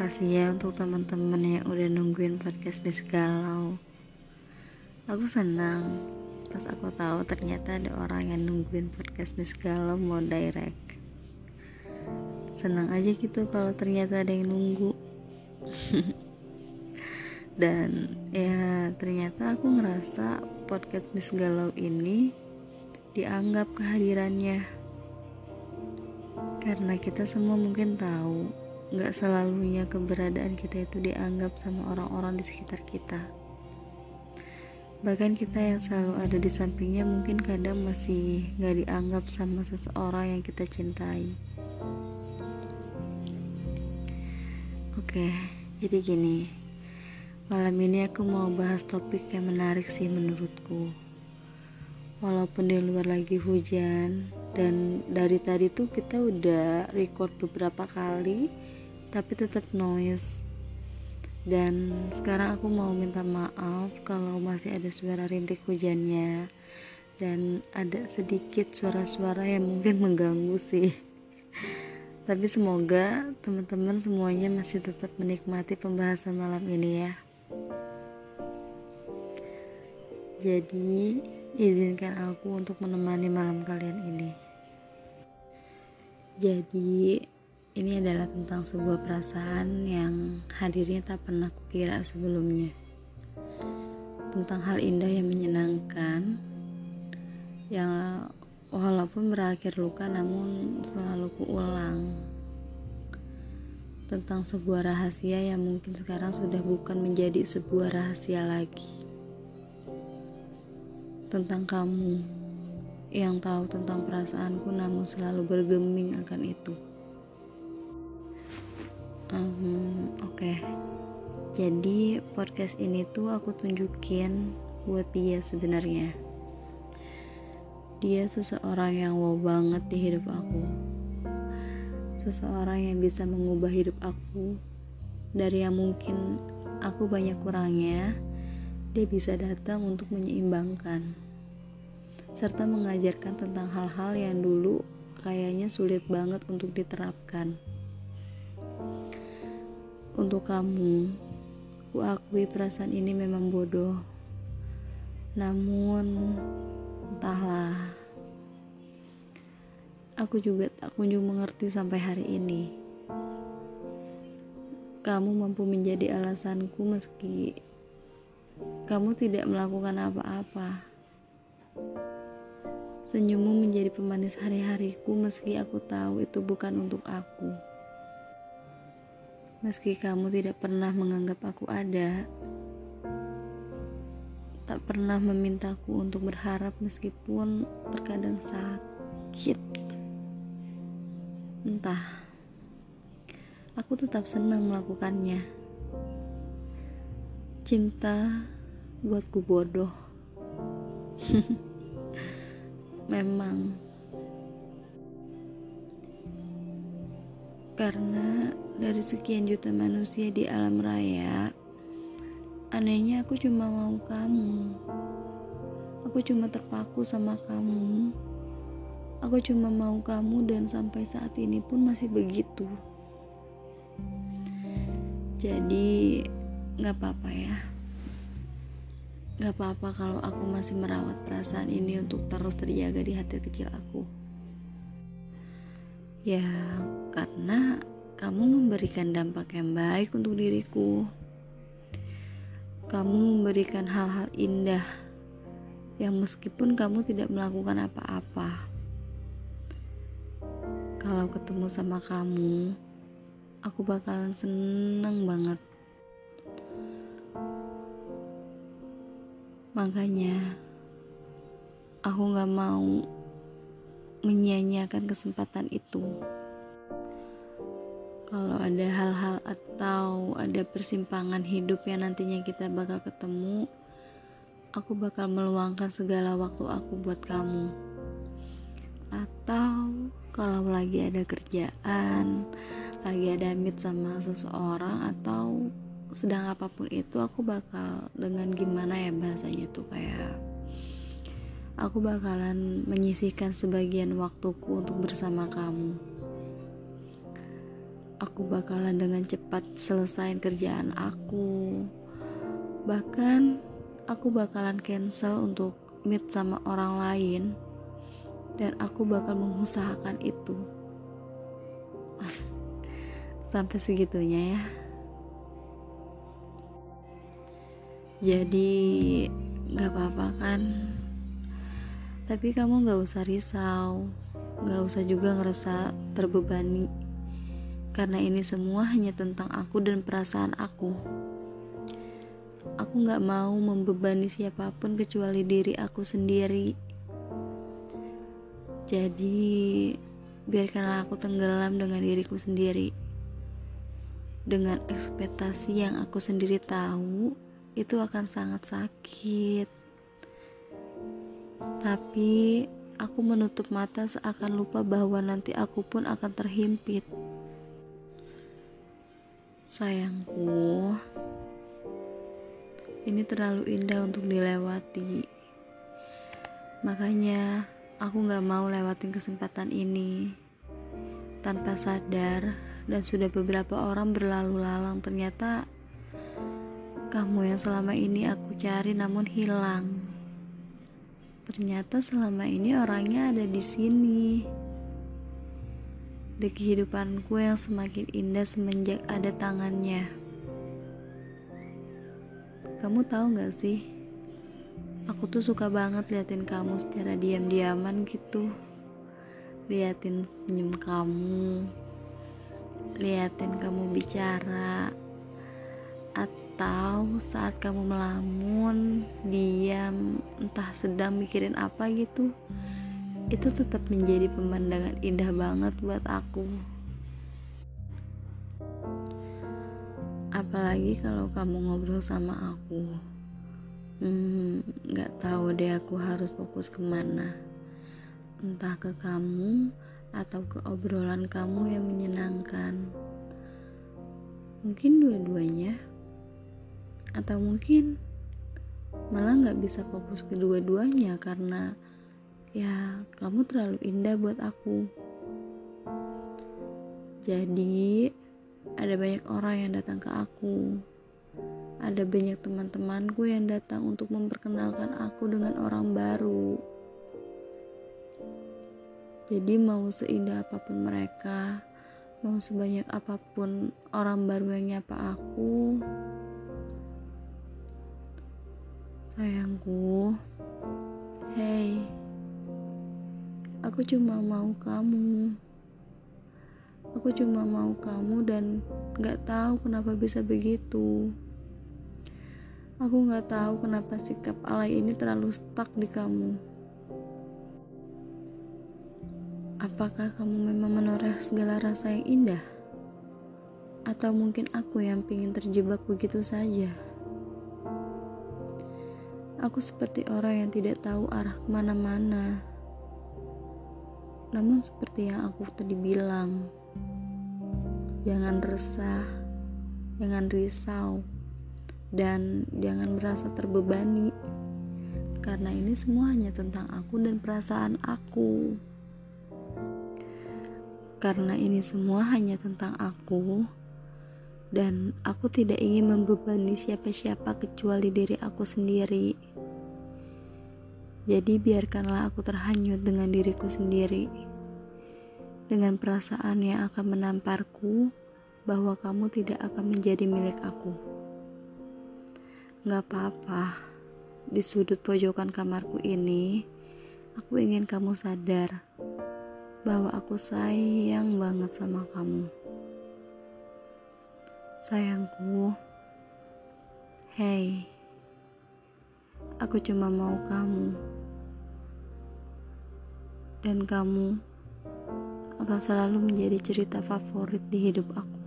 Makasih ya untuk teman-teman yang udah nungguin podcast Miss Galau. Aku senang pas aku tahu ternyata ada orang yang nungguin podcast Miss Galau mau direct. Senang aja gitu kalau ternyata ada yang nunggu. Dan ya ternyata aku ngerasa podcast Miss Galau ini dianggap kehadirannya. Karena kita semua mungkin tahu Gak selalunya keberadaan kita itu dianggap sama orang-orang di sekitar kita. Bahkan kita yang selalu ada di sampingnya mungkin kadang masih gak dianggap sama seseorang yang kita cintai. Oke, jadi gini. Malam ini aku mau bahas topik yang menarik sih menurutku. Walaupun di luar lagi hujan dan dari tadi tuh kita udah record beberapa kali tapi tetap noise. Dan sekarang aku mau minta maaf kalau masih ada suara rintik hujannya. Dan ada sedikit suara-suara yang mungkin mengganggu sih. Tapi semoga teman-teman semuanya masih tetap menikmati pembahasan malam ini ya. Jadi izinkan aku untuk menemani malam kalian ini. Jadi ini adalah tentang sebuah perasaan yang hadirnya tak pernah kukira sebelumnya. Tentang hal indah yang menyenangkan, yang walaupun berakhir luka namun selalu kuulang. Tentang sebuah rahasia yang mungkin sekarang sudah bukan menjadi sebuah rahasia lagi. Tentang kamu yang tahu tentang perasaanku namun selalu bergeming akan itu um, oke. Okay. jadi podcast ini tuh aku tunjukin buat dia sebenarnya. Dia seseorang yang wow banget di hidup aku. Seseorang yang bisa mengubah hidup aku dari yang mungkin aku banyak kurangnya dia bisa datang untuk menyeimbangkan serta mengajarkan tentang hal-hal yang dulu kayaknya sulit banget untuk diterapkan untuk kamu, ku akui perasaan ini memang bodoh. Namun, entahlah. Aku juga tak kunjung mengerti sampai hari ini. Kamu mampu menjadi alasanku meski kamu tidak melakukan apa-apa. Senyummu menjadi pemanis hari-hariku meski aku tahu itu bukan untuk aku. Meski kamu tidak pernah menganggap aku ada, tak pernah memintaku untuk berharap meskipun terkadang sakit. Entah, aku tetap senang melakukannya. Cinta buatku bodoh. Memang Karena dari sekian juta manusia di alam raya, anehnya aku cuma mau kamu. Aku cuma terpaku sama kamu. Aku cuma mau kamu dan sampai saat ini pun masih begitu. Jadi gak apa-apa ya. Gak apa-apa kalau aku masih merawat perasaan ini untuk terus terjaga di hati kecil aku. Ya, karena kamu memberikan dampak yang baik untuk diriku. Kamu memberikan hal-hal indah yang meskipun kamu tidak melakukan apa-apa. Kalau ketemu sama kamu, aku bakalan seneng banget. Makanya, aku gak mau menyia-nyiakan kesempatan itu. Kalau ada hal-hal atau ada persimpangan hidup yang nantinya kita bakal ketemu, aku bakal meluangkan segala waktu aku buat kamu. Atau kalau lagi ada kerjaan, lagi ada meet sama seseorang atau sedang apa pun itu aku bakal dengan gimana ya bahasanya tuh kayak aku bakalan menyisihkan sebagian waktuku untuk bersama kamu. Aku bakalan dengan cepat selesai kerjaan aku. Bahkan aku bakalan cancel untuk meet sama orang lain dan aku bakal mengusahakan itu. Sampai segitunya ya. Jadi gak apa-apa kan? Tapi kamu gak usah risau, gak usah juga ngerasa terbebani karena ini semua hanya tentang aku dan perasaan aku. Aku gak mau membebani siapa pun kecuali diri aku sendiri. Jadi, biarkanlah aku tenggelam dengan diriku sendiri. Dengan ekspektasi yang aku sendiri tahu, itu akan sangat sakit. Tapi, aku menutup mata seakan lupa bahwa nanti aku pun akan terhimpit. Sayangku, ini terlalu indah untuk dilewati. Makanya, aku gak mau lewatin kesempatan ini tanpa sadar, dan sudah beberapa orang berlalu lalang. Ternyata kamu yang selama ini aku cari, namun hilang. Ternyata selama ini orangnya ada di sini di kehidupanku yang semakin indah semenjak ada tangannya. Kamu tahu gak sih? Aku tuh suka banget liatin kamu secara diam-diaman gitu. Liatin senyum kamu. Liatin kamu bicara. Atau saat kamu melamun, diam, entah sedang mikirin apa gitu itu tetap menjadi pemandangan indah banget buat aku. Apalagi kalau kamu ngobrol sama aku. Hmm, gak tahu deh aku harus fokus ke mana. Entah ke kamu atau ke obrolan kamu yang menyenangkan. Mungkin dua-duanya. Atau mungkin malah gak bisa fokus kedua-duanya karena ya kamu terlalu indah buat aku. Jadi ada banyak orang yang datang ke aku. Ada banyak teman-temanku yang datang untuk memperkenalkan aku dengan orang baru. Jadi mau seindah apa pun mereka mau sebanyak apa pun orang baru yang nyapa aku sayangku hey Aku cuma mau kamu. Aku cuma mau kamu dan gak tahu kenapa bisa begitu. Aku gak tahu kenapa sikap alay ini terlalu stuck di kamu. Apakah kamu memang menoreh segala rasa yang indah? Atau mungkin aku yang ingin terjebak begitu saja? Aku seperti orang yang tidak tahu arah ke mana-mana. Namun seperti yang aku tadi bilang, jangan resah, jangan risau, dan jangan merasa terbebani. Karena ini semua hanya tentang aku dan perasaan aku. Karena ini semua hanya tentang aku, dan aku tidak ingin membebani siapa-siapa kecuali diri aku sendiri. Jadi biarkanlah aku terhanyut dengan diriku sendiri. Dengan perasaan yang akan menamparku bahwa kamu tidak akan menjadi milik aku. Gak apa-apa, di sudut pojokan kamarku ini, aku ingin kamu sadar bahwa aku sayang banget sama kamu. Sayangku, hey, aku cuma mau kamu dan kamu akan selalu menjadi cerita favorit di hidup aku.